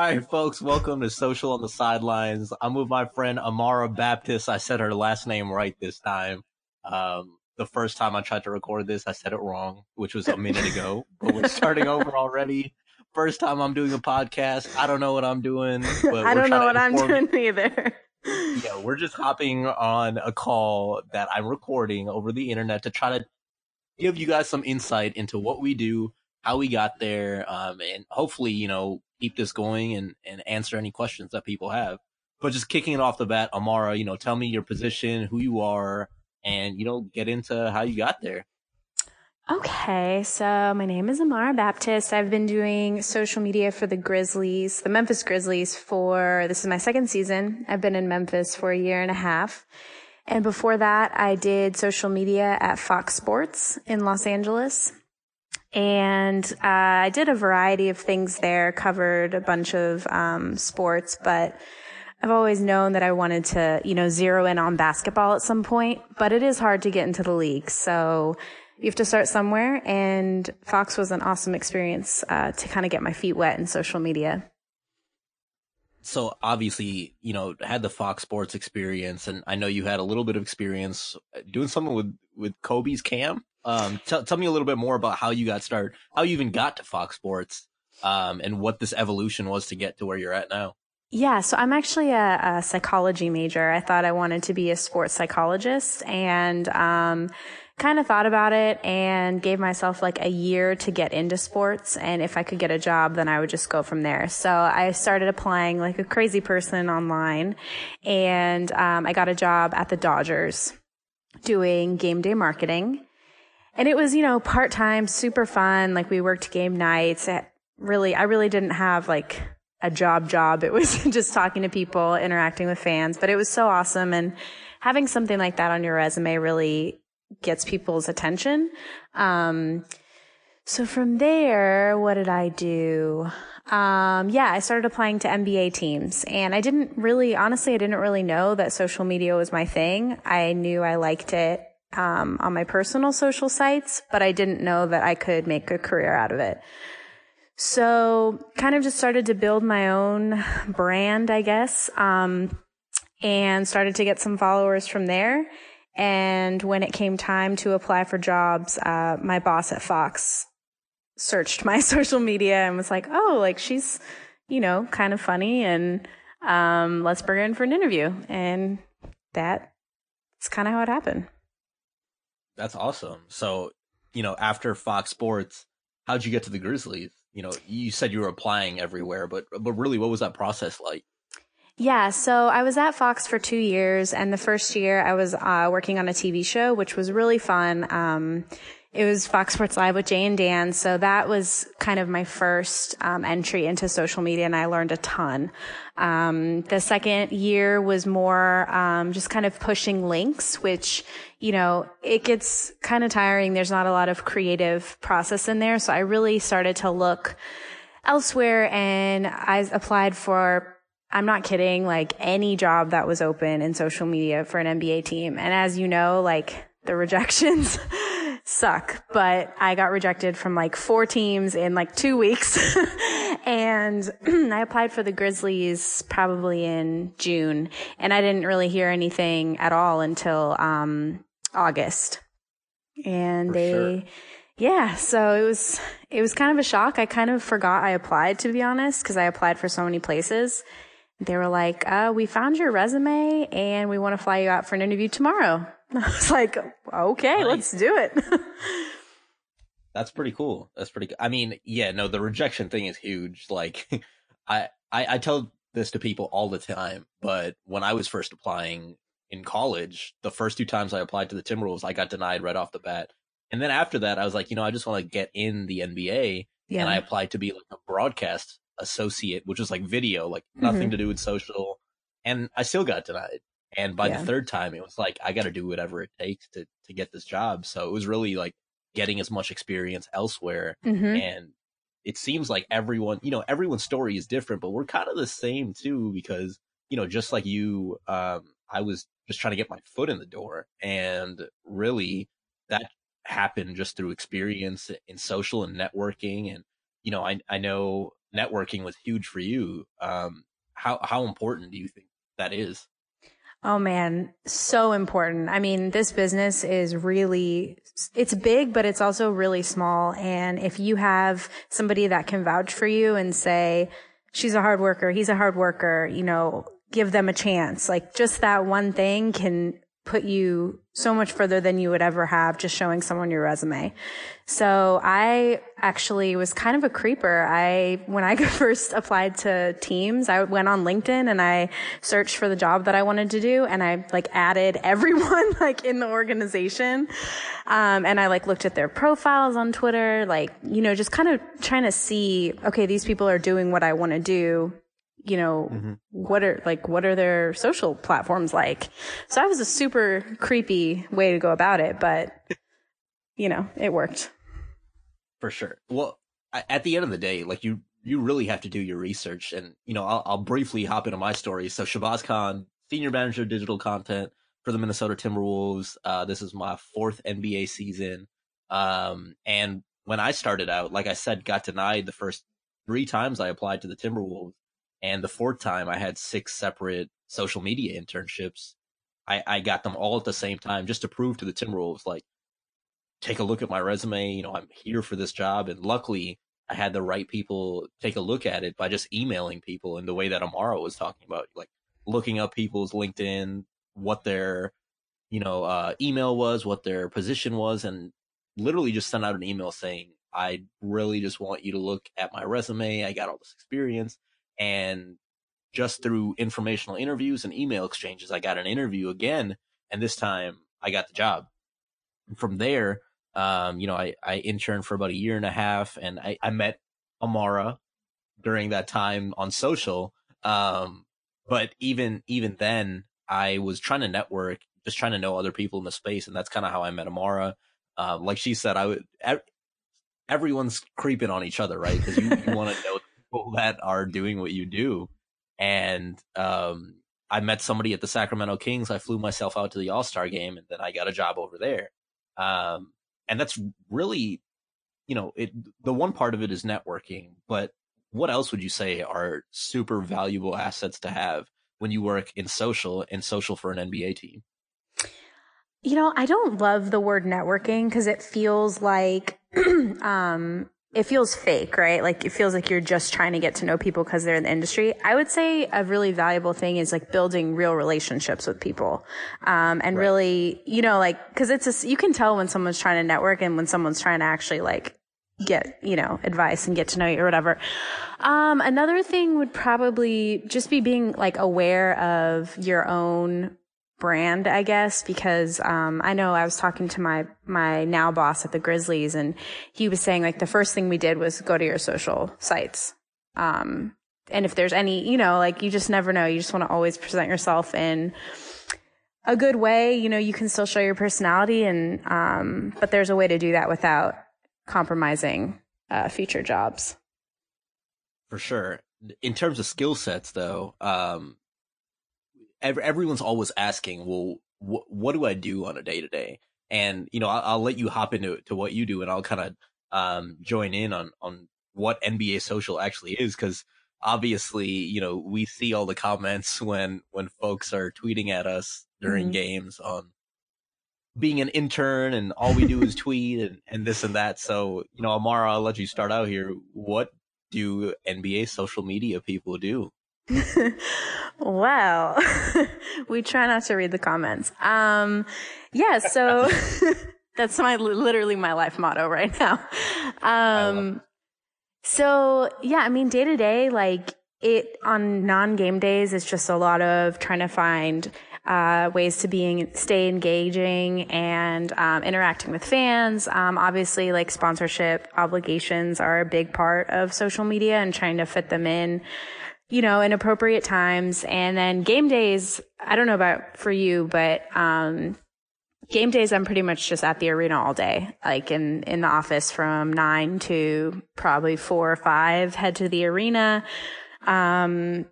All right, folks, welcome to Social on the Sidelines. I'm with my friend Amara Baptist. I said her last name right this time. Um, the first time I tried to record this, I said it wrong, which was a minute ago. But we're starting over already. First time I'm doing a podcast. I don't know what I'm doing. But I don't know what I'm doing either. Yeah, we're just hopping on a call that I'm recording over the internet to try to give you guys some insight into what we do, how we got there, um, and hopefully, you know, keep this going and, and answer any questions that people have. But just kicking it off the bat, Amara, you know, tell me your position, who you are, and, you know, get into how you got there. Okay, so my name is Amara Baptist. I've been doing social media for the Grizzlies, the Memphis Grizzlies for, this is my second season. I've been in Memphis for a year and a half. And before that, I did social media at Fox Sports in Los Angeles. And uh, I did a variety of things there, covered a bunch of um, sports, but I've always known that I wanted to, you know, zero in on basketball at some point, but it is hard to get into the league. So you have to start somewhere. And Fox was an awesome experience uh, to kind of get my feet wet in social media. So obviously, you know, had the Fox Sports experience, and I know you had a little bit of experience doing something with with Kobe's Cam. Um, tell tell me a little bit more about how you got started, how you even got to Fox Sports, um, and what this evolution was to get to where you're at now. Yeah, so I'm actually a, a psychology major. I thought I wanted to be a sports psychologist and um, kind of thought about it and gave myself like a year to get into sports. And if I could get a job, then I would just go from there. So I started applying like a crazy person online and um, I got a job at the Dodgers doing game day marketing. And it was, you know, part time, super fun. Like we worked game nights. Really, I really didn't have like a job job. It was just talking to people, interacting with fans, but it was so awesome. And having something like that on your resume really gets people's attention. Um, so from there, what did I do? Um, yeah, I started applying to NBA teams and I didn't really, honestly, I didn't really know that social media was my thing. I knew I liked it, um, on my personal social sites, but I didn't know that I could make a career out of it. So kind of just started to build my own brand, I guess, um, and started to get some followers from there. And when it came time to apply for jobs, uh, my boss at Fox searched my social media and was like, "Oh, like she's, you know, kind of funny, and um, let's bring her in for an interview." And that's kind of how it happened. That's awesome. So, you know, after Fox Sports, how'd you get to the Grizzlies? You know, you said you were applying everywhere, but but really, what was that process like? Yeah, so I was at Fox for two years, and the first year I was uh, working on a TV show, which was really fun. Um, it was Fox Sports Live with Jay and Dan, so that was kind of my first um, entry into social media, and I learned a ton. Um, the second year was more um, just kind of pushing links, which you know it gets kind of tiring. There's not a lot of creative process in there, so I really started to look elsewhere, and I applied for I'm not kidding, like any job that was open in social media for an NBA team. And as you know, like the rejections suck, but I got rejected from like four teams in like two weeks. and I applied for the Grizzlies probably in June and I didn't really hear anything at all until, um, August. And For they, sure. yeah, so it was, it was kind of a shock. I kind of forgot I applied to be honest, cause I applied for so many places they were like, uh, we found your resume and we want to fly you out for an interview tomorrow. I was like, okay, Nice. let's do it. That's pretty cool. That's pretty. I mean, yeah, no, the rejection thing is huge. Like, I, I I tell this to people all the time, but when I was first applying in college, the first two times I applied to the Timberwolves, I got denied right off the bat. And then after that, I was like, you know, I just want to get in the NBA, yeah. and I applied to be like a broadcast associate, which was like video, like nothing Mm-hmm. to do with social, and I still got denied. And by Yeah. the third time, it was like I got to do whatever it takes to to get this job. So it was really like getting as much experience elsewhere hmm and it seems like everyone you know everyone's story is different but we're kind of the same too because you know just like you um i was just trying to get my foot in the door and really that happened just through experience in social and networking and you know i i know networking was huge for you. Um, how how important do you think that is? Oh man, so important. I mean, this business is really, it's big, but it's also really small. And if you have somebody that can vouch for you and say, she's a hard worker, he's a hard worker, you know, give them a chance. Like just that one thing can put you so much further than you would ever have just showing someone your resume. So I actually was kind of a creeper. I, when I first applied to teams, I went on LinkedIn and I searched for the job that I wanted to do and I like added everyone like in the organization. Um, and I like looked at their profiles on Twitter, like, you know, just kind of trying to see, okay, these people are doing what I want to do you know, mm-hmm. what are like what are their social platforms like? So that was a super creepy way to go about it, but you know, it worked. For sure. Well, at the end of the day, like you you really have to do your research and you know, I'll, I'll briefly hop into my story. So Shahbaz Khan, senior manager of digital content for the Minnesota Timberwolves. Uh, this is my fourth NBA season. Um, and when I started out, like I said, got denied the first three times I applied to the Timberwolves. And the fourth time I had six separate social media internships. I, I got them all at the same time just to prove to the Timberwolves, like, take a look at my resume. You know, I'm here for this job. And luckily I had the right people take a look at it by just emailing people in the way that Amara was talking about, like looking up people's LinkedIn, what their, you know, uh, email was, what their position was, and literally just sent out an email saying, I really just want you to look at my resume. I got all this experience. And just through informational interviews and email exchanges, I got an interview again. And this time I got the job. And from there, um, you know, I, I interned for about a year and a half and I, I met Amara during that time on social. Um, but even, even then I was trying to network, just trying to know other people in the space. And that's kind of how I met Amara. Um, like she said, I would, everyone's creeping on each other, right? Because you, you want to know people that are doing what you do. And um, I met somebody at the Sacramento Kings. I flew myself out to the All Star game, and then I got a job over there. Um, and that's really, you know, it. The one part of it is networking, but what else would you say are super valuable assets to have when you work in social and social for an NBA team? You know, I don't love the word networking because it feels like um, it feels fake, right? Like it feels like you're just trying to get to know people because they're in the industry. I would say a really valuable thing is like building real relationships with people. Um, and right. really, you know, like, cause it's a, you can tell when someone's trying to network and when someone's trying to actually like get, you know, advice and get to know you or whatever. Um, another thing would probably just be being like aware of your own brand, I guess, because um, I know I was talking to my my now boss at the Grizzlies, and he was saying like the first thing we did was go to your social sites. Um, and if there's any, you know, like you just never know. You just want to always present yourself in a good way. You know, you can still show your personality, and um, but there's a way to do that without compromising uh, future jobs. For sure. In terms of skill sets, though, um, everyone's always asking, well, wh- what do I do on a day to day? And, you know, I'll, I'll, let you hop into to what you do and I'll kind of, um, join in on, on what NBA social actually is. Cause obviously, you know, we see all the comments when, when folks are tweeting at us during mm-hmm. games on being an intern and all we do is tweet and, and this and that. So, you know, Amara, I'll let you start out here. What do NBA social media people do? well, we try not to read the comments. Um, yeah, so that's my literally my life motto right now. Um, so yeah, I mean, day to day, like it on non game days, it's just a lot of trying to find uh, ways to being stay engaging and um, interacting with fans. Um, obviously, like sponsorship obligations are a big part of social media and trying to fit them in you know, in appropriate times. And then game days, I don't know about for you, but, um, game days, I'm pretty much just at the arena all day, like in, in the office from nine to probably four or five, head to the arena, um,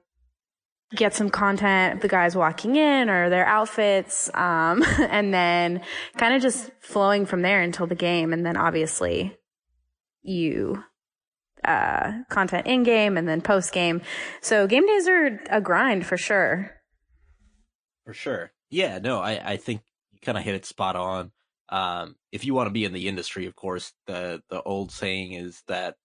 get some content, the guys walking in or their outfits, um, and then kind of just flowing from there until the game. And then obviously you uh, content in game and then post game. So game days are a grind for sure. For sure. Yeah, no, I, I think you kind of hit it spot on. Um, if you want to be in the industry, of course, the, the old saying is that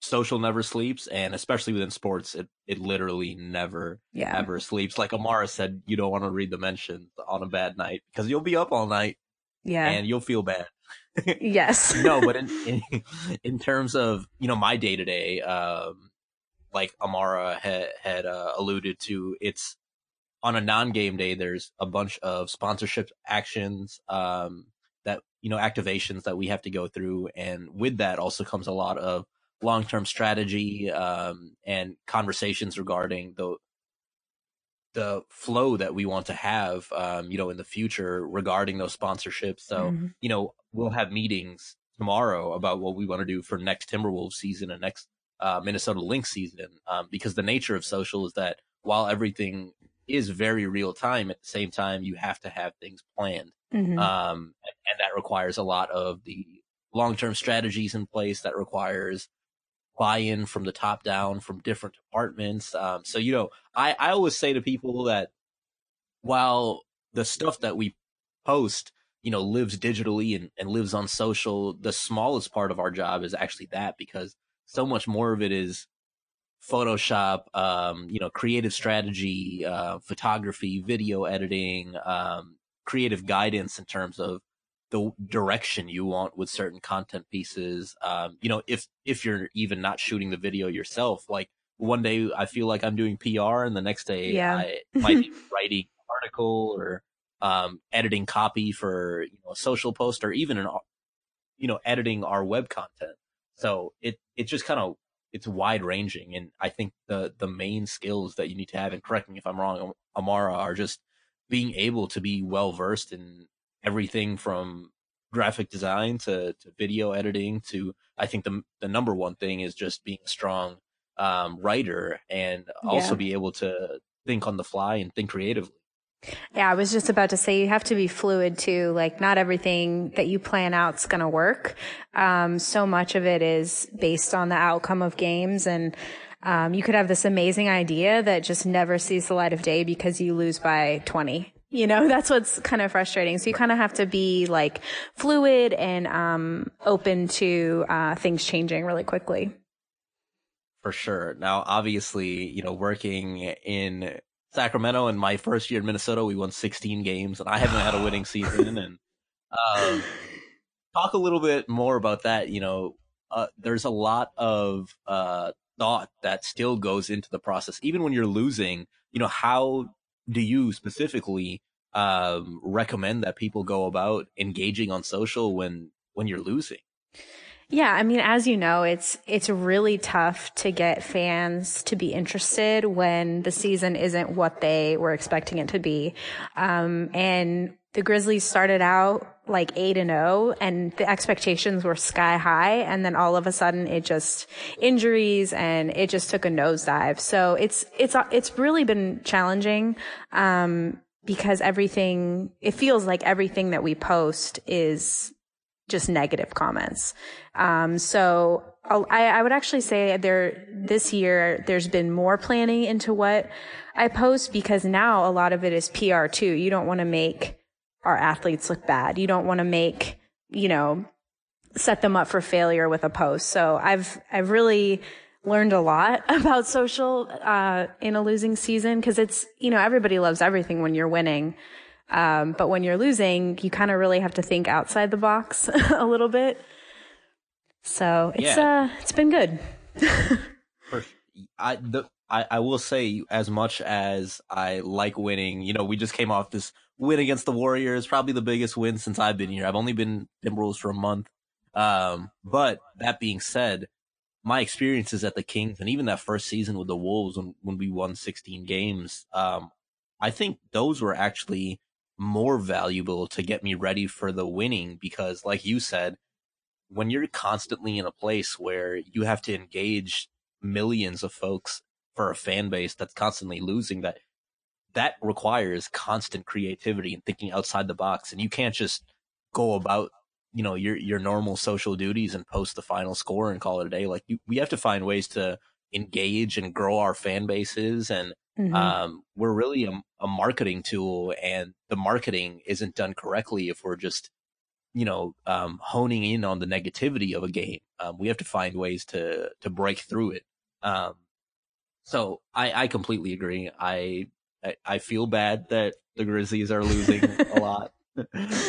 social never sleeps. And especially within sports, it, it literally never, yeah. ever sleeps. Like Amara said, you don't want to read the mentions on a bad night because you'll be up all night. Yeah. And you'll feel bad. Yes. no, but in, in, in terms of you know my day to day, um, like Amara had had uh, alluded to, it's on a non game day. There's a bunch of sponsorship actions, um, that you know activations that we have to go through, and with that also comes a lot of long term strategy um, and conversations regarding the the flow that we want to have, um, you know, in the future regarding those sponsorships. So, mm-hmm. you know, we'll have meetings tomorrow about what we want to do for next Timberwolves season and next uh, Minnesota Lynx season, um, because the nature of social is that while everything is very real time, at the same time you have to have things planned, mm-hmm. um, and that requires a lot of the long term strategies in place. That requires buy-in from the top down from different departments. Um, so you know, I I always say to people that while the stuff that we post you know lives digitally and, and lives on social the smallest part of our job is actually that because so much more of it is photoshop um, you know creative strategy uh, photography video editing um, creative guidance in terms of the direction you want with certain content pieces um, you know if if you're even not shooting the video yourself like one day i feel like i'm doing pr and the next day yeah. i might be writing an article or um, editing copy for you know a social post or even an you know editing our web content. So it it just kind of it's wide ranging, and I think the the main skills that you need to have, and correct me if I'm wrong, Amara, are just being able to be well versed in everything from graphic design to, to video editing to I think the the number one thing is just being a strong um, writer and also yeah. be able to think on the fly and think creatively. Yeah, I was just about to say you have to be fluid too. Like not everything that you plan out is going to work. Um, so much of it is based on the outcome of games and, um, you could have this amazing idea that just never sees the light of day because you lose by 20. You know, that's what's kind of frustrating. So you kind of have to be like fluid and, um, open to, uh, things changing really quickly. For sure. Now, obviously, you know, working in Sacramento in my first year in Minnesota, we won 16 games, and I haven't had a winning season. And um, talk a little bit more about that. You know, uh, there's a lot of uh, thought that still goes into the process, even when you're losing. You know, how do you specifically um, recommend that people go about engaging on social when when you're losing? Yeah, I mean, as you know, it's it's really tough to get fans to be interested when the season isn't what they were expecting it to be. Um, and the Grizzlies started out like eight and zero, oh, and the expectations were sky high, and then all of a sudden it just injuries and it just took a nosedive. So it's it's it's really been challenging. Um, because everything, it feels like everything that we post is just negative comments. Um, so I, I, would actually say there this year there's been more planning into what I post because now a lot of it is PR too. You don't want to make our athletes look bad. You don't want to make you know set them up for failure with a post. So I've I've really learned a lot about social uh, in a losing season because it's you know everybody loves everything when you're winning. Um, but when you're losing, you kind of really have to think outside the box a little bit. So it's yeah. uh it's been good. I the I, I will say as much as I like winning, you know, we just came off this win against the Warriors, probably the biggest win since I've been here. I've only been Timberwolves for a month. Um, but that being said, my experiences at the Kings and even that first season with the Wolves when, when we won 16 games, um, I think those were actually more valuable to get me ready for the winning because like you said when you're constantly in a place where you have to engage millions of folks for a fan base that's constantly losing that that requires constant creativity and thinking outside the box and you can't just go about you know your your normal social duties and post the final score and call it a day. Like you, we have to find ways to engage and grow our fan bases and mm-hmm. um, we're really a, a, marketing tool and the marketing isn't done correctly if we're just you know um, honing in on the negativity of a game um, we have to find ways to to break through it um, so I, I completely agree I, I I feel bad that the Grizzlies are losing a lot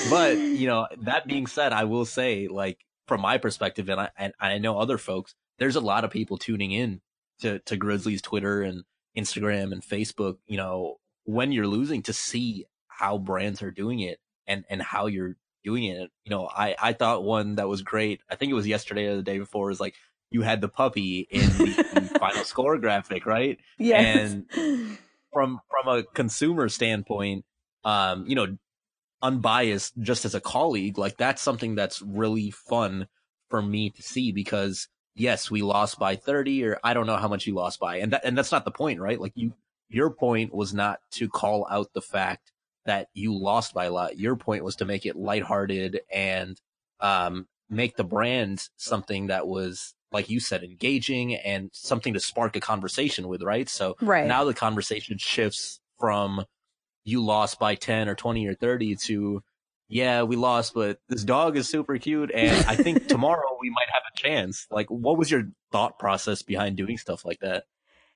but you know, that being said, I will say, like from my perspective, and I and I know other folks, there's a lot of people tuning in to to Grizzlies Twitter and Instagram and Facebook. You know, when you're losing, to see how brands are doing it and and how you're doing it. You know, I I thought one that was great. I think it was yesterday or the day before. Was like you had the puppy in the final score graphic, right? Yeah. And from from a consumer standpoint, um, you know, unbiased just as a colleague, like that's something that's really fun for me to see because yes, we lost by 30 or I don't know how much you lost by. And that, and that's not the point, right? Like you, your point was not to call out the fact that you lost by a lot. Your point was to make it lighthearted and, um, make the brand something that was, like you said, engaging and something to spark a conversation with, right? So right. now the conversation shifts from you lost by 10 or 20 or 30 to yeah, we lost, but this dog is super cute. And I think tomorrow we might have a chance. Like, what was your thought process behind doing stuff like that?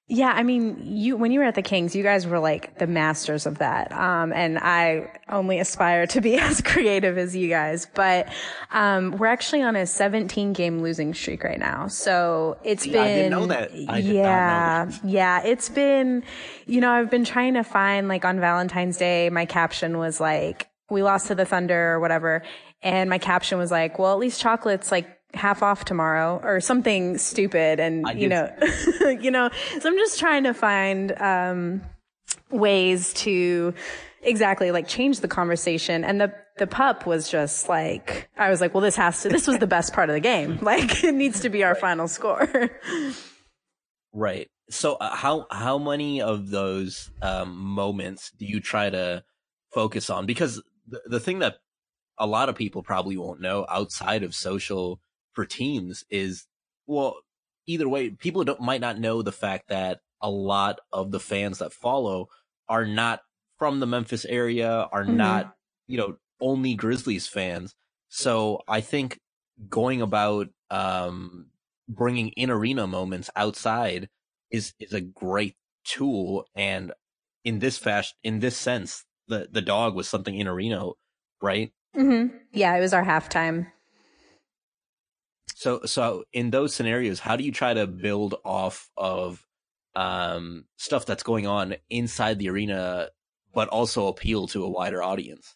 Yeah, I mean, you when you were at the Kings, you guys were like the masters of that. Um, and I only aspire to be as creative as you guys. But um, we're actually on a 17 game losing streak right now. So it's See, been I didn't know that. I yeah, yeah, it's been. You know, I've been trying to find like on Valentine's Day, my caption was like, "We lost to the Thunder" or whatever, and my caption was like, "Well, at least chocolates like." Half off tomorrow or something stupid and you know you know so i'm just trying to find um ways to exactly like change the conversation. And the the pup was just like i was like well this has to this was the best part of the game. Like it needs to be our right. final score. Right. So uh, how how many of those um moments do you try to focus on? Because the, the thing that a lot of people probably won't know outside of social for teams is well either way people don't might not know the fact that a lot of the fans that follow are not from the Memphis area are mm-hmm. not you know only Grizzlies fans so I think going about um bringing in arena moments outside is is a great tool and in this fashion, in this sense the the dog was something in arena right mm-hmm. yeah it was our halftime so, so in those scenarios, how do you try to build off of um, stuff that's going on inside the arena, but also appeal to a wider audience?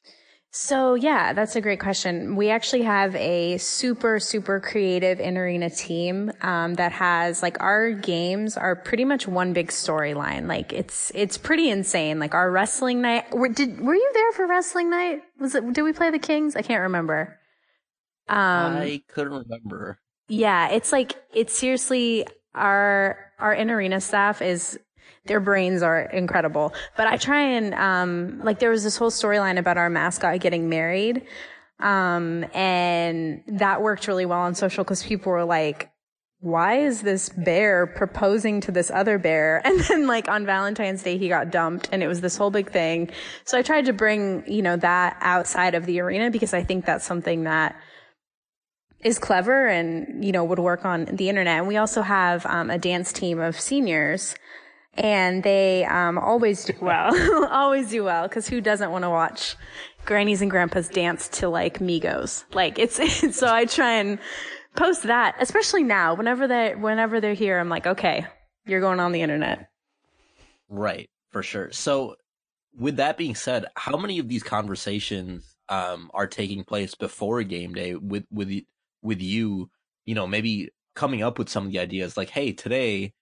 So yeah, that's a great question. We actually have a super, super creative in arena team, um, that has like our games are pretty much one big storyline. Like it's, it's pretty insane. Like our wrestling night, were, did, were you there for wrestling night? Was it, did we play the Kings? I can't remember. Um, I couldn't remember. Yeah, it's like it's seriously our our in arena staff is their brains are incredible. But I try and um like there was this whole storyline about our mascot getting married. Um and that worked really well on social because people were like, why is this bear proposing to this other bear? And then like on Valentine's Day, he got dumped and it was this whole big thing. So I tried to bring, you know, that outside of the arena because I think that's something that is clever and, you know, would work on the internet. And we also have um, a dance team of seniors and they um, always do well, always do well because who doesn't want to watch grannies and grandpas dance to like Migos? Like it's, it's, so I try and post that, especially now, whenever they whenever they're here, I'm like, okay, you're going on the internet. Right, for sure. So with that being said, how many of these conversations um, are taking place before game day with with with you, you know, maybe coming up with some of the ideas like, hey, today,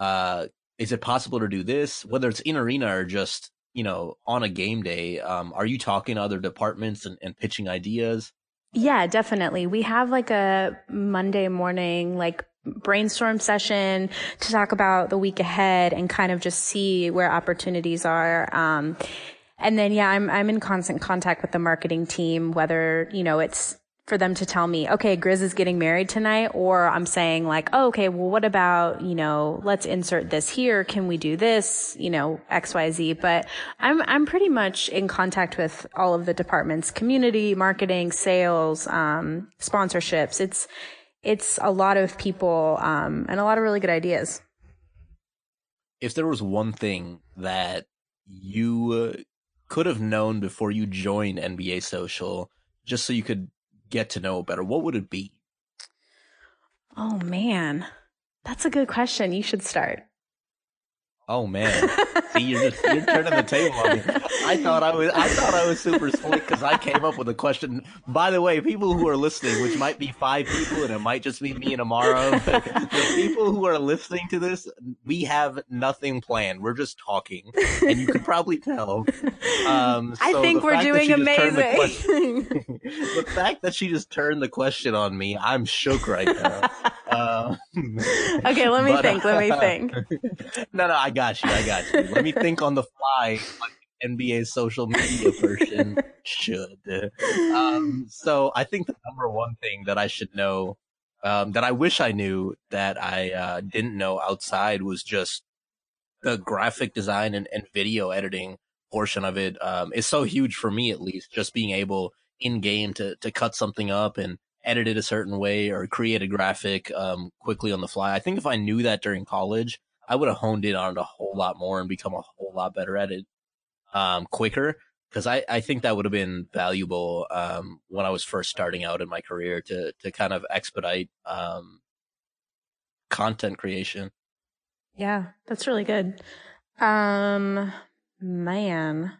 uh, is it possible to do this? Whether it's in arena or just, you know, on a game day, um, are you talking to other departments and, and pitching ideas? Yeah, definitely. We have like a Monday morning, like brainstorm session to talk about the week ahead and kind of just see where opportunities are. Um, and then, yeah, I'm, I'm in constant contact with the marketing team, whether, you know, it's for them to tell me, okay, Grizz is getting married tonight, or I'm saying like, oh, okay, well, what about, you know, let's insert this here. Can we do this? You know, X, Y, Z. But I'm, I'm pretty much in contact with all of the departments, community, marketing, sales, um, sponsorships. It's, it's a lot of people, um, and a lot of really good ideas. If there was one thing that you could have known before you joined NBA Social, just so you could get to know better, what would it be? Oh man, that's a good question. You should start. Oh man, see you're just you're turning the table on me. I thought I was I thought I was super slick because I came up with a question. By the way, people who are listening, which might be five people, and it might just be me and Amara, but the people who are listening to this, we have nothing planned. We're just talking, and you can probably tell. Um, I think we're doing amazing. The, question, the fact that she just turned the question on me, I'm shook right now. Uh, okay, let me but, think. Let me think. no, no, I got you. I got you. Let me think on the fly. Like NBA social media version should. Um, so I think the number one thing that I should know, um, that I wish I knew that I uh, didn't know outside was just the graphic design and, and video editing portion of it um, is so huge for me, at least. Just being able in game to to cut something up and edit it a certain way or create a graphic um, quickly on the fly. I think if I knew that during college, I would have honed in on it a whole lot more and become a whole lot better at it um, quicker. Because I, I think that would have been valuable um, when I was first starting out in my career to to kind of expedite um, content creation. Yeah, that's really good. Um, man,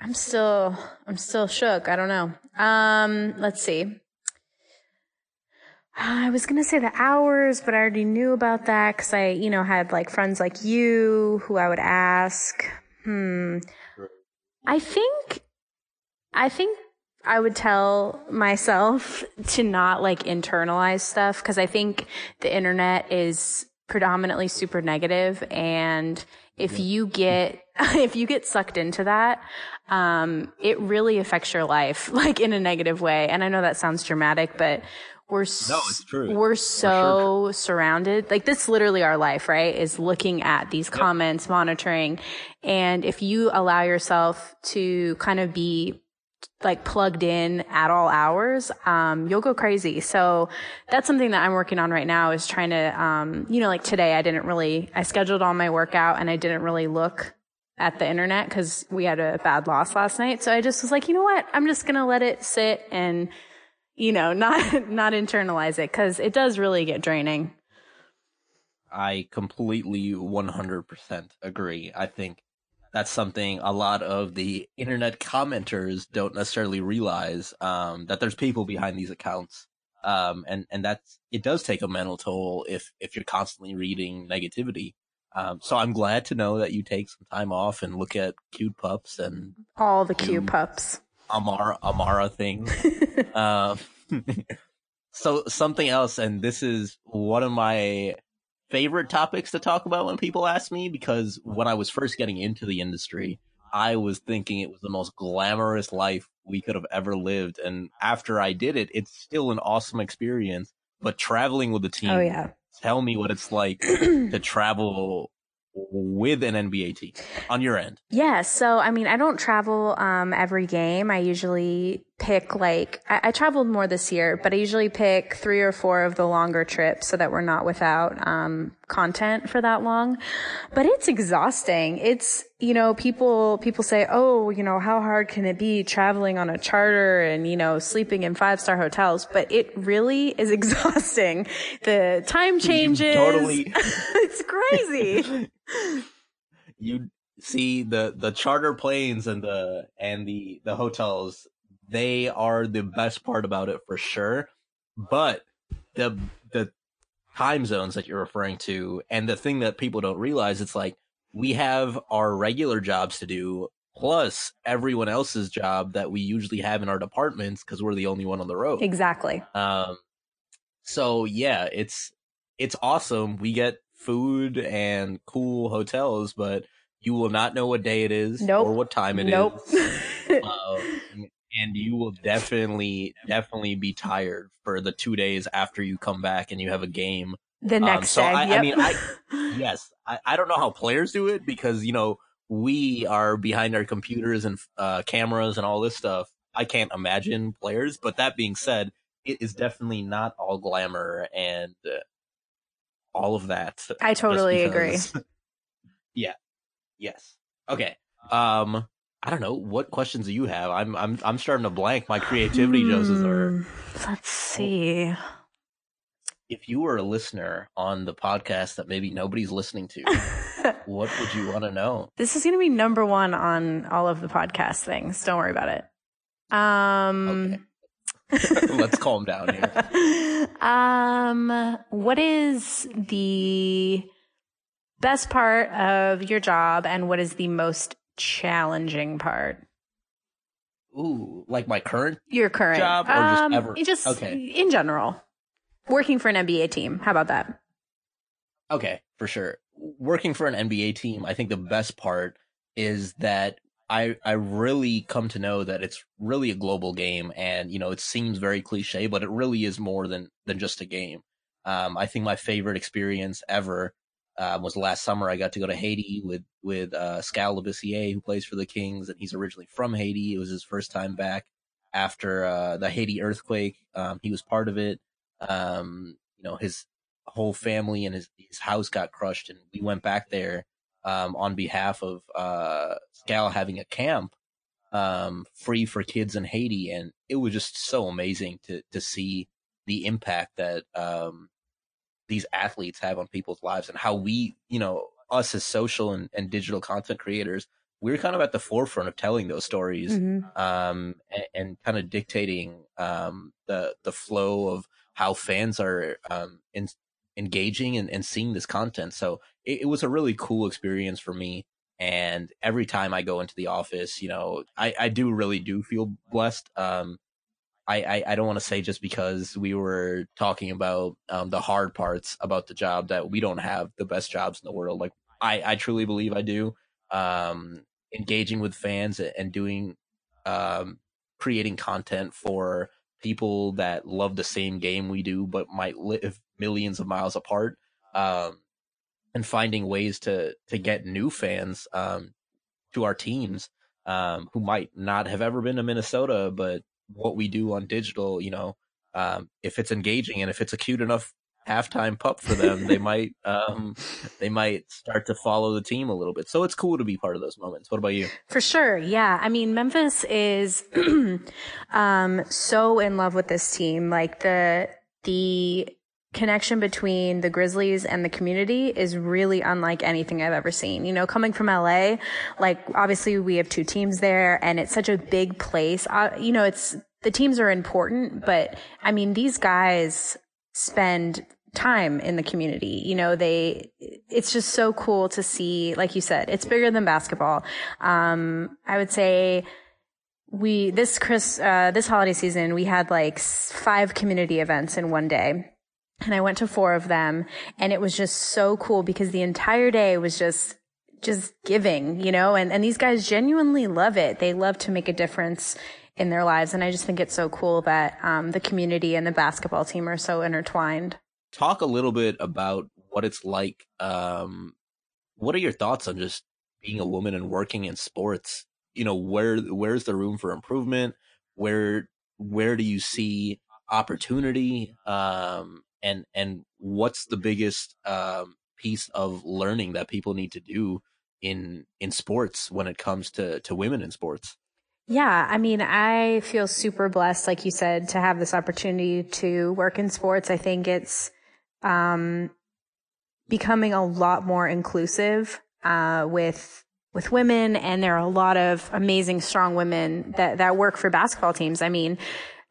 I'm still I'm still shook. I don't know. Um, let's see. I was going to say the hours, but I already knew about that because I, you know, had like friends like you who I would ask. Hmm. I think, I think I would tell myself to not like internalize stuff because I think the internet is predominantly super negative and if you get if you get sucked into that um, it really affects your life like in a negative way and i know that sounds dramatic but we're no, it's true. We're so sure. surrounded. Like this literally our life, right? Is looking at these yep. comments, monitoring. And if you allow yourself to kind of be like plugged in at all hours, um, you'll go crazy. So that's something that I'm working on right now is trying to, um, you know, like today I didn't really, I scheduled all my workout and I didn't really look at the internet because we had a bad loss last night. So I just was like, you know what? I'm just going to let it sit and you know, not not internalize it because it does really get draining. I completely 100% agree. I think that's something a lot of the internet commenters don't necessarily realize um, that there's people behind these accounts. Um, and, and that's, it does take a mental toll if, if you're constantly reading negativity. Um, so I'm glad to know that you take some time off and look at cute pups and all the cute pups. Amara Amara thing. uh, so something else, and this is one of my favorite topics to talk about when people ask me because when I was first getting into the industry, I was thinking it was the most glamorous life we could have ever lived. And after I did it, it's still an awesome experience. But traveling with the team, oh yeah, tell me what it's like to travel with an NBA team on your end? Yeah. So, I mean, I don't travel um, every game. I usually pick like, I, I, traveled more this year, but I usually pick three or four of the longer trips so that we're not without um, content for that long. But it's exhausting. It's, you know, people, people say, oh, you know, how hard can it be traveling on a charter and, you know, sleeping in five star hotels? But it really is exhausting. The time changes. totally. it's crazy. you see the the charter planes and the and the the hotels they are the best part about it for sure but the the time zones that you're referring to and the thing that people don't realize it's like we have our regular jobs to do plus everyone else's job that we usually have in our departments because we're the only one on the road exactly um so yeah it's it's awesome we get food and cool hotels, but you will not know what day it is nope. or what time it nope. is. uh, and you will definitely definitely be tired for the two days after you come back and you have a game. The next um, so day. I, yep. I mean, I yes, I, I don't know how players do it because you know we are behind our computers and uh, cameras and all this stuff. I can't imagine players, but that being said, it is definitely not all glamour and uh, all of that. I totally agree. yeah. Yes. Okay. Um, I don't know what questions do you have. I'm I'm I'm starting to blank. My creativity doses are. Hmm, Let's see. If you were a listener on the podcast that maybe nobody's listening to, what would you want to know? This is going to be number one on all of the podcast things. Don't worry about it. Um, Let's calm down here. um, what is the best part of your job and what is the most challenging part? Ooh, like my current Your current Job or just um, ever? Just Okay. in general. Working for an NBA team. How about that? Okay, for sure. Working for an NBA team, I think the best part is that I I really come to know that it's really a global game, and you know it seems very cliche, but it really is more than than just a game. Um, I think my favorite experience ever um, was last summer. I got to go to Haiti with with uh, Skal Labissiere, who plays for the Kings, and he's originally from Haiti. It was his first time back after uh, the Haiti earthquake. Um, he was part of it. Um, you know, his whole family and his his house got crushed, and we went back there um, on behalf of uh, Skal having a camp um, free for kids in Haiti, and it was just so amazing to to see the impact that um, these athletes have on people's lives and how we, you know, us as social and, and digital content creators, we're kind of at the forefront of telling those stories Mhm. um, and, and kind of dictating um, the the flow of how fans are um, in, engaging and, and seeing this content. So it, it was a really cool experience for me. And every time I go into the office, you know, I, I do really do feel blessed. Um, I, I, I don't want to say just because we were talking about um, the hard parts about the job that we don't have the best jobs in the world. Like I, I truly believe I do. Um, engaging with fans and doing, um, creating content for people that love the same game we do, but might live millions of miles apart. Um, and finding ways to to get new fans um, to our teams um, who might not have ever been to Minnesota, but what we do on digital, you know, um, if it's engaging and if it's a cute enough halftime pup for them, they might um, they might start to follow the team a little bit. So it's cool to be part of those moments. What about you? For sure. Yeah. I mean, Memphis is, um, so in love with this team. Like the, the connection between the Grizzlies and the community is really unlike anything I've ever seen. You know, coming from LA, like obviously we have two teams there and it's such a big place. Uh, you know, it's, the teams are important, but I mean, these guys spend time in the community. You know, they, it's just so cool to see, like you said, it's bigger than basketball. Um, I would say we, this Chris, uh, this holiday season, we had like five community events in one day. And I went to four of them and it was just so cool because the entire day was just, just giving, you know, and, and these guys genuinely love it. They love to make a difference in their lives. And I just think it's so cool that, um, the community and the basketball team are so intertwined. Talk a little bit about what it's like. Um, what are your thoughts on just being a woman and working in sports? You know, where where's the room for improvement? Where where do you see opportunity? Um, and and what's the biggest um, piece of learning that people need to do in in sports when it comes to to women in sports? Yeah, I mean, I feel super blessed, like you said, to have this opportunity to work in sports. I think it's um, becoming a lot more inclusive uh, with with women, and there are a lot of amazing, strong women that that work for basketball teams. I mean,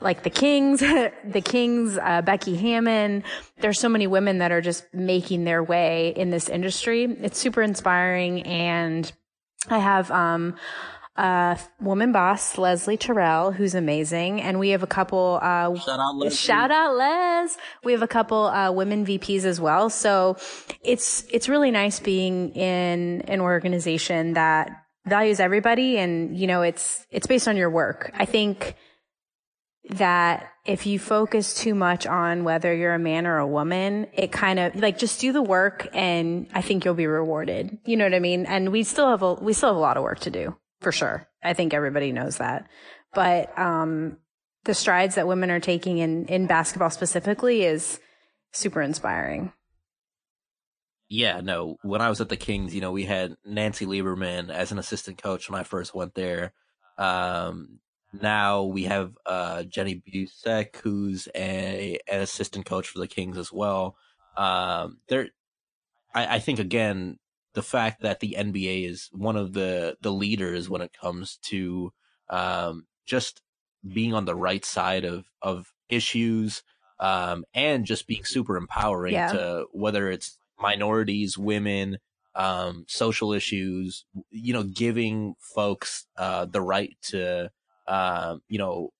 like the Kings, the Kings, uh, Becky Hammon. There's so many women that are just making their way in this industry. It's super inspiring, and I have um, a woman boss, Leslie Terrell, who's amazing, and we have a couple. Uh, Shout out, Leslie. Shout out Les. We have a couple uh, women VPs as well. So it's it's really nice being in an organization that values everybody and, you know, it's, it's based on your work. I think that if you focus too much on whether you're a man or a woman, it kind of like just do the work and I think you'll be rewarded. You know what I mean? And we still have a, we still have a lot of work to do for sure. I think everybody knows that. But, um, the strides that women are taking in, in basketball specifically is super inspiring. Yeah, no. When I was at the Kings, you know, we had Nancy Lieberman as an assistant coach when I first went there. Um, now we have uh, Jenny Boucek, who's a, an assistant coach for the Kings as well. Um, there, I, I think again, the fact that the NBA is one of the the leaders when it comes to um, just being on the right side of of issues um, and just being super empowering yeah. to whether it's minorities, women, um, social issues, you know, giving folks uh, the right to, uh, you know,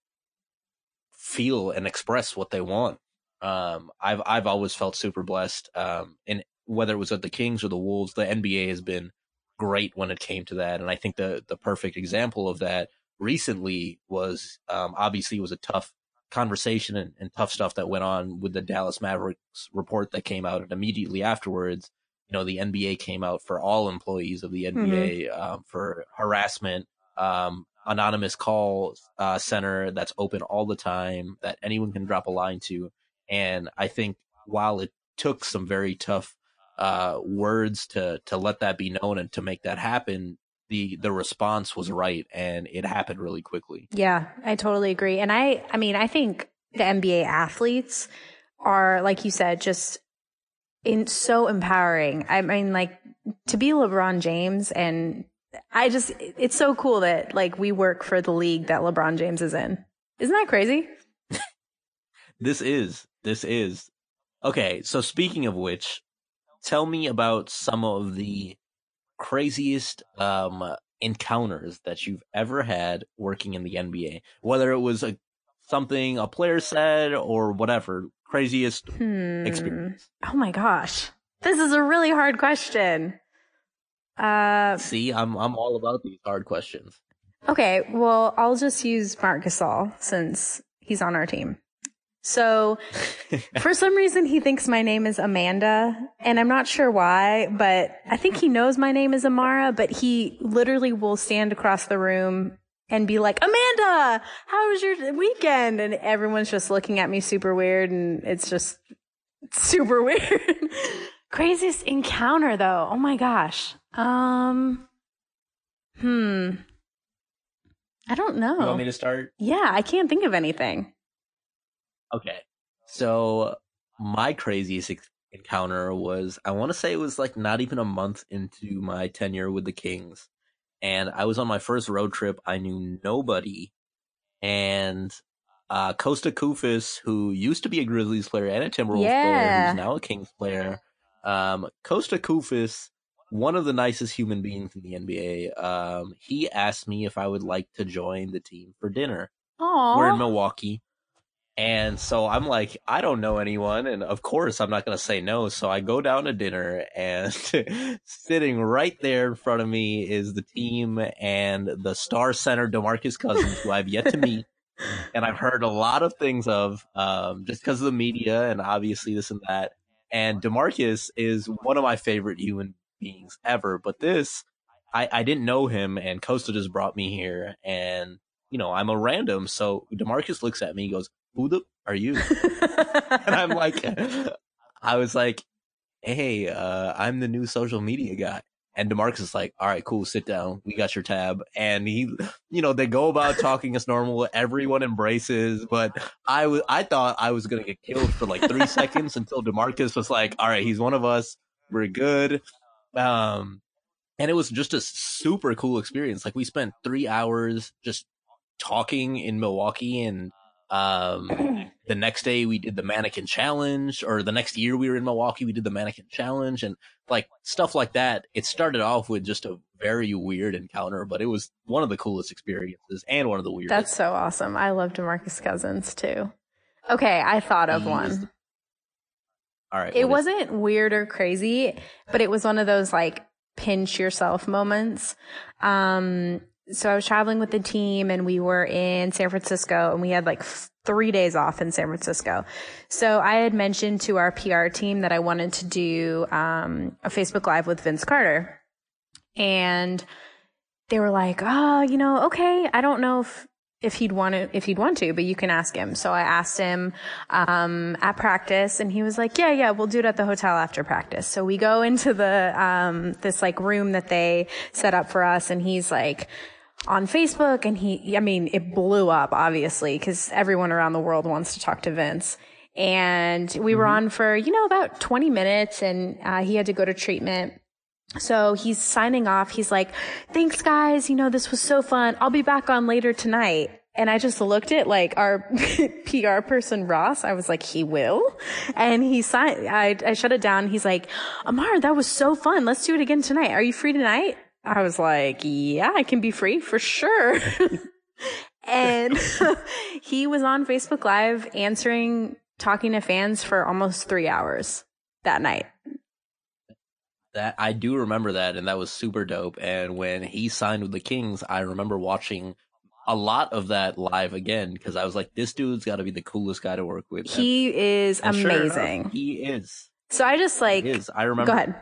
feel and express what they want. Um, I've I've always felt super blessed, um, and whether it was at the Kings or the Wolves, the NBA has been great when it came to that. And I think the the perfect example of that recently was um, obviously it was a tough conversation and, and, tough stuff that went on with the Dallas Mavericks report that came out, and immediately afterwards, you know, the NBA came out for all employees of the NBA mm-hmm. um, for harassment, um, anonymous call uh, center that's open all the time that anyone can drop a line to, and I think while it took some very tough uh, words to to let that be known and to make that happen, the the response was right and it happened really quickly. Yeah, I totally agree. And I I mean, I think the NBA athletes are like you said just in so empowering. I mean like to be LeBron James and I just it's so cool that like we work for the league that LeBron James is in. Isn't that crazy? this is this is. Okay, so speaking of which, tell me about some of the craziest um, encounters that you've ever had working in the NBA, whether it was a something a player said or whatever craziest hmm. experience. Oh my gosh, this is a really hard question. Uh, See, I'm I'm all about these hard questions. Okay, well, I'll just use Marc Gasol since he's on our team. So for some reason, he thinks my name is Amanda and I'm not sure why, but I think he knows my name is Amara, but he literally will stand across the room and be like, Amanda, how was your weekend? And everyone's just looking at me super weird and it's just super weird. Craziest encounter though. Oh my gosh. Um, hmm. I don't know. You want me to start? Yeah, I can't think of anything. Okay. So my craziest encounter was I want to say it was like not even a month into my tenure with the Kings. And I was on my first road trip. I knew nobody. And uh, Kosta Koufos, who used to be a Grizzlies player and a Timberwolves yeah. player, who's now a Kings player. Um, Kosta Koufos, one of the nicest human beings in the NBA, um, he asked me if I would like to join the team for dinner. Aww. We're in Milwaukee. And so I'm like, I don't know anyone. And of course, I'm not going to say no. So I go down to dinner and sitting right there in front of me is the team and the star center, DeMarcus Cousins, who I've yet to meet. and I've heard a lot of things of, um, just because of the media and obviously this and that. And DeMarcus is one of my favorite human beings ever. But this, I, I didn't know him and Kosta just brought me here and you know, I'm a random. So Demarcus looks at me, he goes, who the are you? and I'm like, I was like, hey, uh, I'm the new social media guy. And Demarcus is like, all right, cool, sit down. We got your tab. And he, you know, they go about talking as normal. Everyone embraces, but I was, I thought I was going to get killed for like three seconds until Demarcus was like, all right, he's one of us. We're good. Um, and it was just a super cool experience. Like we spent three hours just talking in Milwaukee and um, the next day we did the mannequin challenge, or the next year we were in Milwaukee, we did the mannequin challenge, and like stuff like that. It started off with just a very weird encounter, but it was one of the coolest experiences and one of the weirdest. That's so awesome. I love Demarcus Cousins too. Okay, I thought of one. All right. It wasn't weird or crazy, but it was one of those like pinch yourself moments. Um, so I was traveling with the team and we were in San Francisco and we had like three days off in San Francisco. So I had mentioned to our PR team that I wanted to do, um, a Facebook live with Vince Carter and they were like, oh, you know, okay. I don't know if, if he'd want to, if he'd want to, but you can ask him. So I asked him, um, at practice and he was like, yeah, yeah, we'll do it at the hotel after practice. So we go into the, um, this like room that they set up for us and he's like, on Facebook and he, I mean, it blew up obviously because everyone around the world wants to talk to Vince. And we mm-hmm. were on for, you know, about 20 minutes and uh, he had to go to treatment. So he's signing off. He's like, thanks guys. You know, this was so fun. I'll be back on later tonight. And I just looked at like our PR person, Ross. I was like, he will. And he signed, I, I shut it down. He's like, Amar, that was so fun. Let's do it again tonight. Are you free tonight? I was like, yeah, I can be free for sure. and he was on Facebook Live answering, talking to fans for almost three hours that night. That I do remember that, and that was super dope. And when he signed with the Kings, I remember watching a lot of that live again because I was like, this dude's got to be the coolest guy to work with. He and, is and amazing. Sure he is. So I just like, he is. I remember. Go ahead.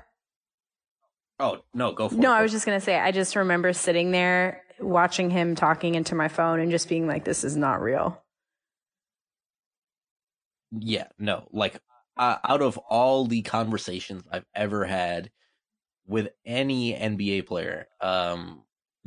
Oh no, go for no, it. No, I was just gonna say I just remember sitting there watching him talking into my phone and just being like, "This is not real." Yeah, no, like uh, out of all the conversations I've ever had with any NBA player, um,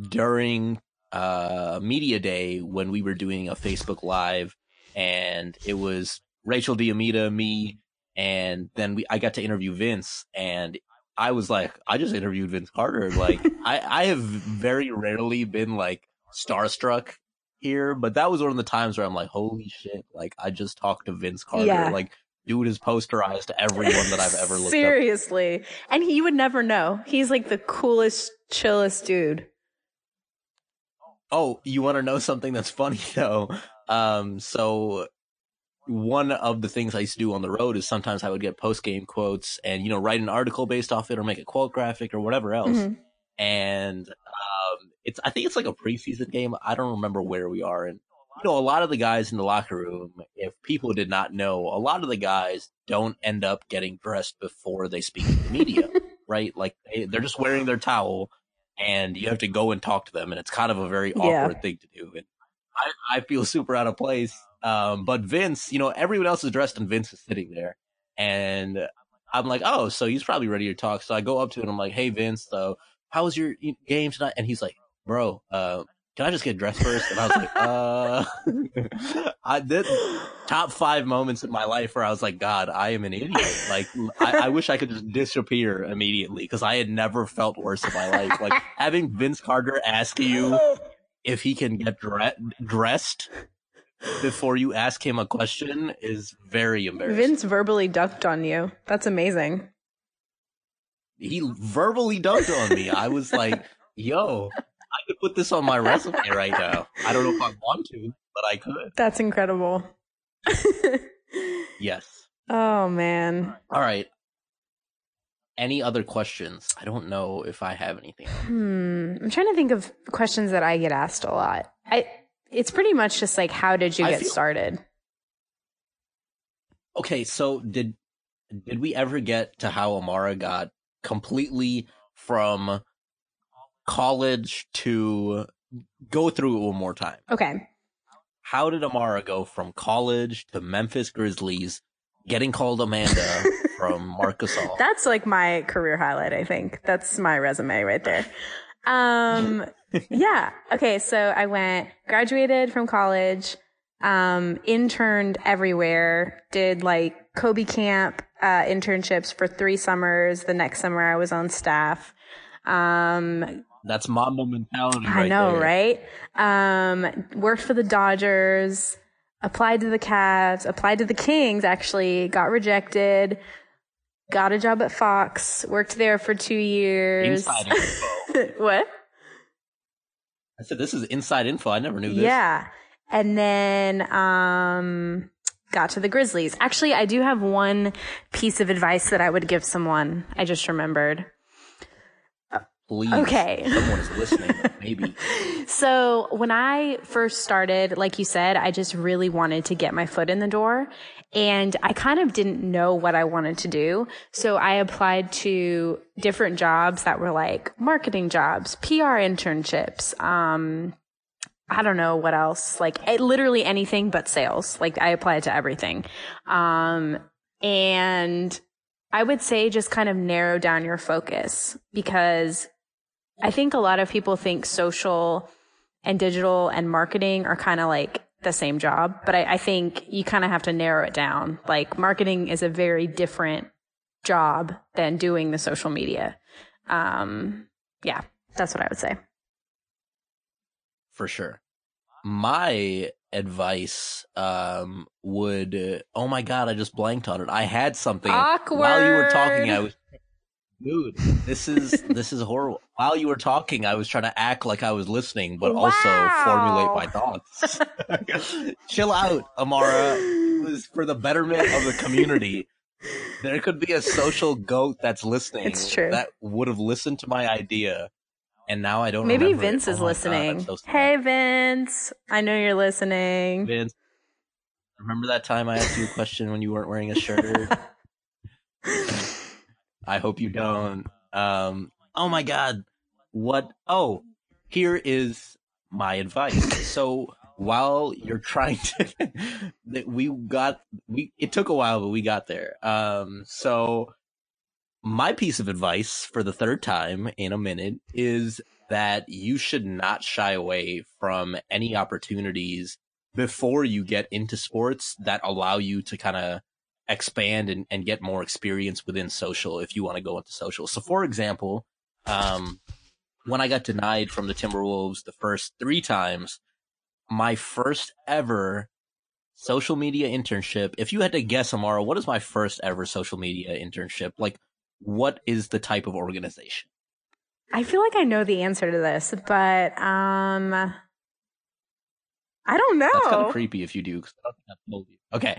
during uh media day when we were doing a Facebook live, and it was Rachel Diomita, me, and then we I got to interview Vince, and I was like, I just interviewed Vince Carter. Like, I, I have very rarely been like starstruck here, but that was one of the times where I'm like, holy shit, like I just talked to Vince Carter. Yeah. Like, dude is posterized to everyone that I've ever looked Seriously. Up. And he would never know. He's like the coolest, chillest dude. Oh, you want to know something that's funny though? Um, so one of the things I used to do on the road is sometimes I would get post game quotes and you know write an article based off it or make a quote graphic or whatever else. Mm-hmm. And um, it's I think it's like a preseason game. I don't remember where we are, and you know a lot of the guys in the locker room. If people did not know, a lot of the guys don't end up getting dressed before they speak to the media, right? Like they, they're just wearing their towel, and you have to go and talk to them, and it's kind of a very awkward yeah. thing to do. And I, I feel super out of place um, but Vince, you know, everyone else is dressed and Vince is sitting there. And I'm like, oh, so he's probably ready to talk. So I go up to him. I'm like, hey, Vince, so how was your game tonight? And he's like, bro, uh, can I just get dressed first? And I was like, uh, I did top five moments in my life where I was like, God, I am an idiot. Like, I, I wish I could just disappear immediately because I had never felt worse in my life. Like having Vince Carter ask you if he can get dre- dressed before you ask him a question is very embarrassing. Vince verbally dunked on you. That's amazing. He verbally dunked on me. I was like, yo, I could put this on my resume right now. I don't know if I want to, but I could. That's incredible. yes. Oh, man. All right. Any other questions? I don't know if I have anything. Hmm. I'm trying to think of questions that I get asked a lot. I it's pretty much just like, how did you get feel- started? Okay, so did did we ever get to how Amara got completely from college to go through it one more time? Okay. How did Amara go from college to Memphis Grizzlies, getting called Amanda from Marcus Gasol? That's like my career highlight, I think. That's my resume right there. Um, yeah. Okay. So I went, graduated from college, um, interned everywhere, did like Kobe camp, uh, internships for three summers. The next summer I was on staff. Um, that's Mamba mentality. Right I know, there. right? Um, worked for the Dodgers, applied to the Cavs, applied to the Kings, actually, got rejected, got a job at Fox, worked there for two years. what? I said this is inside info. I never knew this. Yeah. And then um got to the Grizzlies. Actually, I do have one piece of advice that I would give someone. I just remembered. Please. Okay. Someone is listening, maybe. So when I first started, like you said, I just really wanted to get my foot in the door and I kind of didn't know what I wanted to do. So I applied to different jobs that were like marketing jobs, PR internships, um, I don't know what else, like it, literally anything but sales. Like I applied to everything. Um, and I would say just kind of narrow down your focus because I think a lot of people think social and digital and marketing are kind of like the same job, but I, I think you kind of have to narrow it down. Like marketing is a very different job than doing the social media. Um, yeah, that's what I would say. For sure. My advice um would oh my god, I just blanked on it. I had something Awkward. while you were talking I was Dude, this is this is horrible. While you were talking, I was trying to act like I was listening, but also formulate my thoughts. Chill out, Amara. It was for the betterment of the community. There could be a social goat that's listening. It's true. That would have listened to my idea, and now I don't. Know. Maybe remember it. Vince Oh is God, listening. So hey, Vince. I know you're listening. Vince. Remember that time I asked you a question when you weren't wearing a shirt? I hope you don't. Um, oh my god. What? Oh, here is my advice. So while you're trying to, that we got, we, it took a while, but we got there. Um, so my piece of advice for the third time in a minute is that you should not shy away from any opportunities before you get into sports that allow you to kind of expand and, and get more experience within social if you want to go into social. So for example, um, when I got denied from the Timberwolves the first three times, my first ever social media internship, if you had to guess, Amara, what is my first ever social media internship? Like, what is the type of organization? I feel like I know the answer to this, but um, I don't know. That's kind of creepy if you do. I don't think I told you. Okay,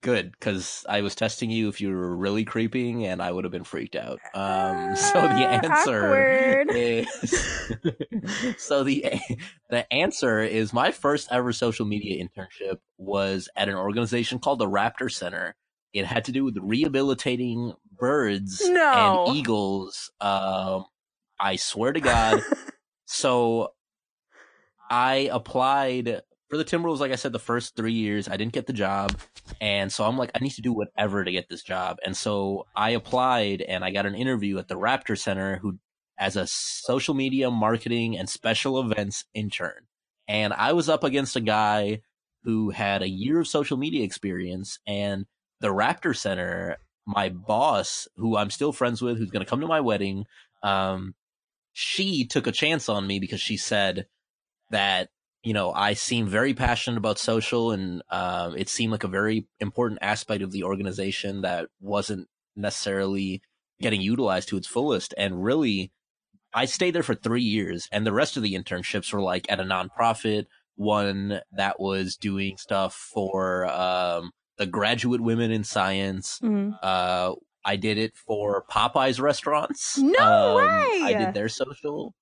good, because I was testing you if you were really creeping, and I would have been freaked out. Um, so the Ah, answer awkward. is so the the answer is my first ever social media internship was at an organization called the Raptor Center. It had to do with rehabilitating birds No. and eagles. Um, I swear to God. so I applied for the Timberwolves, like I said, the first three years. I didn't get the job. And so I'm like, I need to do whatever to get this job. And so I applied and I got an interview at the Raptor Center who as a social media marketing and special events intern. And I was up against a guy who had a year of social media experience and the Raptor Center, my boss, who I'm still friends with, who's going to come to my wedding, um, she took a chance on me because she said that you know I seem very passionate about social, and um, it seemed like a very important aspect of the organization that wasn't necessarily getting utilized to its fullest. And really, I stayed there for three years, and the rest of the internships were like at a nonprofit, one that was doing stuff for um, the graduate women in science. Mhm. Uh, I did it for Popeyes restaurants. No Um, way! I did their social.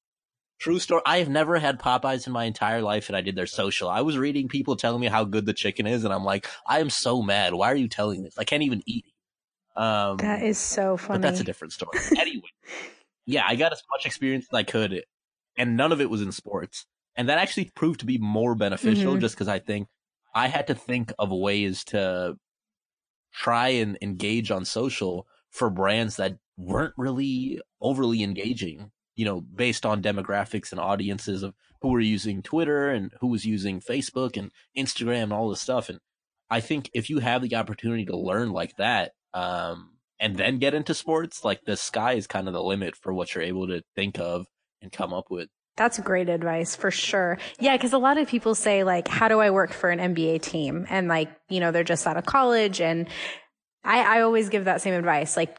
True story. I have never had Popeyes in my entire life, and I did their social. I was reading people telling me how good the chicken is, and I'm like, I am so mad. Why are you telling this? I can't even eat. Um, That is so funny. but that's a different story. anyway, yeah, I got as much experience as I could, and none of it was in sports. And that actually proved to be more beneficial Mhm. just because I think I had to think of ways to try and engage on social for brands that weren't really overly engaging, you know, based on demographics and audiences of who were using Twitter and who was using Facebook and Instagram and all this stuff. And I think if you have the opportunity to learn like that, um, and then get into sports, like the sky is kind of the limit for what you're able to think of and come up with. That's great advice for sure. Yeah, because a lot of people say like, "How do I work for an NBA team?" And like, you know, they're just out of college, and I, I always give that same advice. Like,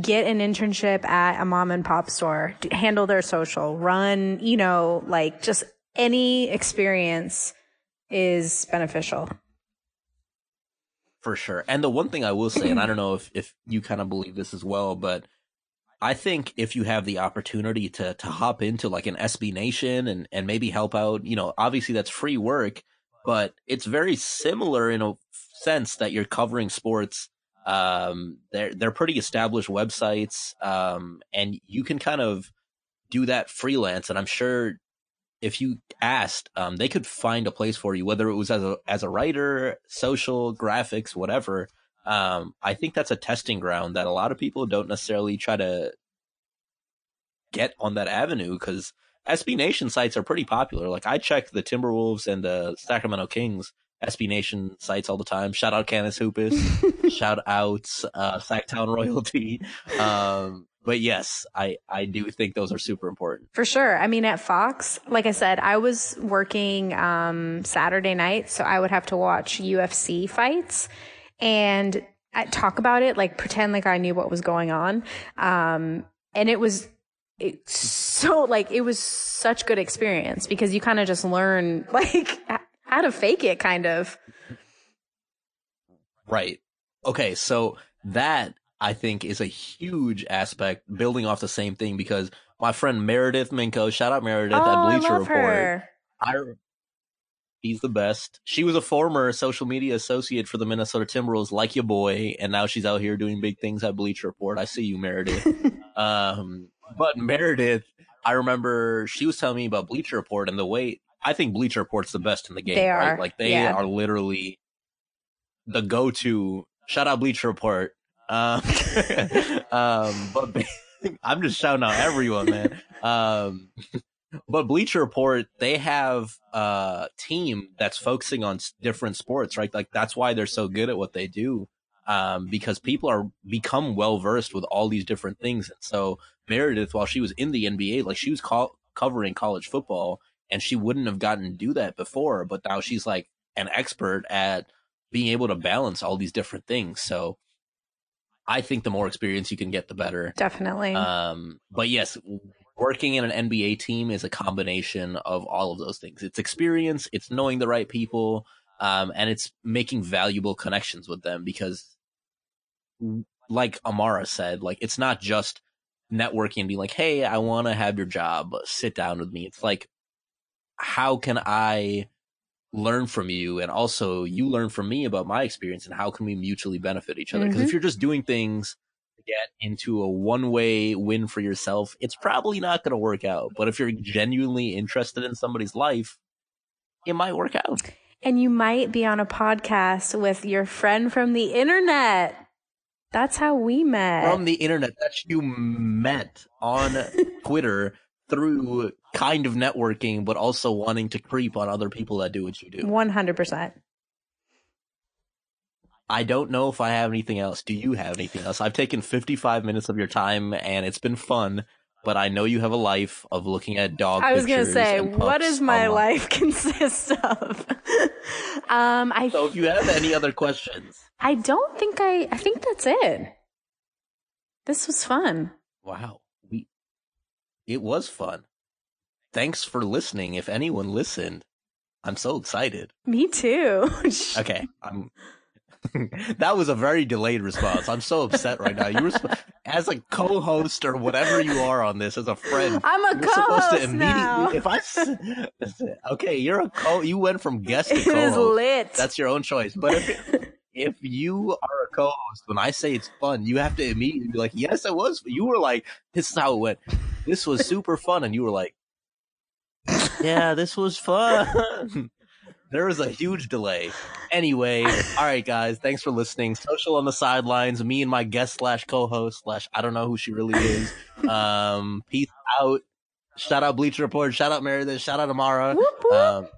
get an internship at a mom and pop store, handle their social, run. You know, like just any experience is beneficial. For sure. And the one thing I will say, and I don't know if, if you kind of believe this as well, but I think if you have the opportunity to to hop into like an SB Nation and and maybe help out, you know, obviously that's free work, but it's very similar in a sense that you're covering sports. Um, they're they're pretty established websites, um, and you can kind of do that freelance. And I'm sure if you asked, um, they could find a place for you, whether it was as a as a writer, social, graphics, whatever. Um, I think that's a testing ground that a lot of people don't necessarily try to get on that avenue because SB Nation sites are pretty popular. Like I check the Timberwolves and the Sacramento Kings SB Nation sites all the time. Shout out Canis Hoopus. Shout out uh, Sactown Royalty. Um, but yes, I, I do think those are super important. For sure. I mean, at Fox, like I said, I was working um, Saturday night, so I would have to watch UFC fights and I talk about it, like pretend like I knew what was going on. Um, and it was it's so like it was such good experience because you kind of just learn like how to fake it kind of right okay so that i think is a huge aspect building off the same thing because my friend meredith minko shout out meredith oh, at bleacher I love report her. I He's the best. She was a former social media associate for the Minnesota Timberwolves, like your boy, and now she's out here doing big things at Bleacher Report. I see you, Meredith. um, but Meredith, I remember she was telling me about Bleacher Report and the way I think Bleacher Report's the best in the game. They right? are, Like they yeah. are literally the go-to. Shout out Bleacher Report. Um, um, but I'm just shouting out everyone, man. Um, but Bleacher Report, they have a team that's focusing on different sports, right? Like that's why they're so good at what they do. Um, because people are become well versed with all these different things. And so Meredith, while she was in the NBA, like she was co- covering college football and she wouldn't have gotten to do that before, but now she's like an expert at being able to balance all these different things. So I think the more experience you can get, the better. Definitely. Um, but yes, working in an NBA team is a combination of all of those things. It's experience, it's knowing the right people, um, and it's making valuable connections with them because, like Amara said, like it's not just networking and being like, "Hey, I want to have your job. Sit down with me." It's like, how can I learn from you, and also you learn from me about my experience, and how can we mutually benefit each other? Because if mm-hmm. you're just doing things to get into a one-way win for yourself, it's probably not going to work out. But if you're genuinely interested in somebody's life, it might work out. and you might be on a podcast with your friend from the internet. That's how we met. From the internet that you met on Twitter through kind of networking, but also wanting to creep on other people that do what you do. 100%. I don't know if I have anything else. Do you have anything else? I've taken 55 minutes of your time and it's been fun, but I know you have a life of looking at dog I was going to say, what does my online. life consist of? um, I So if you have any other questions, I don't think I I think that's it. This was fun. wow, it was fun. Thanks for listening. If anyone listened, I'm so excited. Me too. Okay, I'm. that was a very delayed response. I'm so upset right now. You were sp- as a co-host or whatever you are on this as a friend. I'm a You're supposed to co-host immediately. now. If I, okay, you're a co. You went from guest to It is co-host. lit. That's your own choice. But if if you are a co-host, when I say it's fun, you have to immediately be like, "Yes, it was." You were like, "This is how it went. This was super fun," and you were like, "Yeah, this was fun." there was a huge delay. Anyway, all right, guys, thanks for listening. Social on the sidelines. Me and my guest slash co-host slash I don't know who she really is. Um, peace out. Shout out Bleacher Report. Shout out Meredith. Shout out Amara. Whoop, whoop. Um,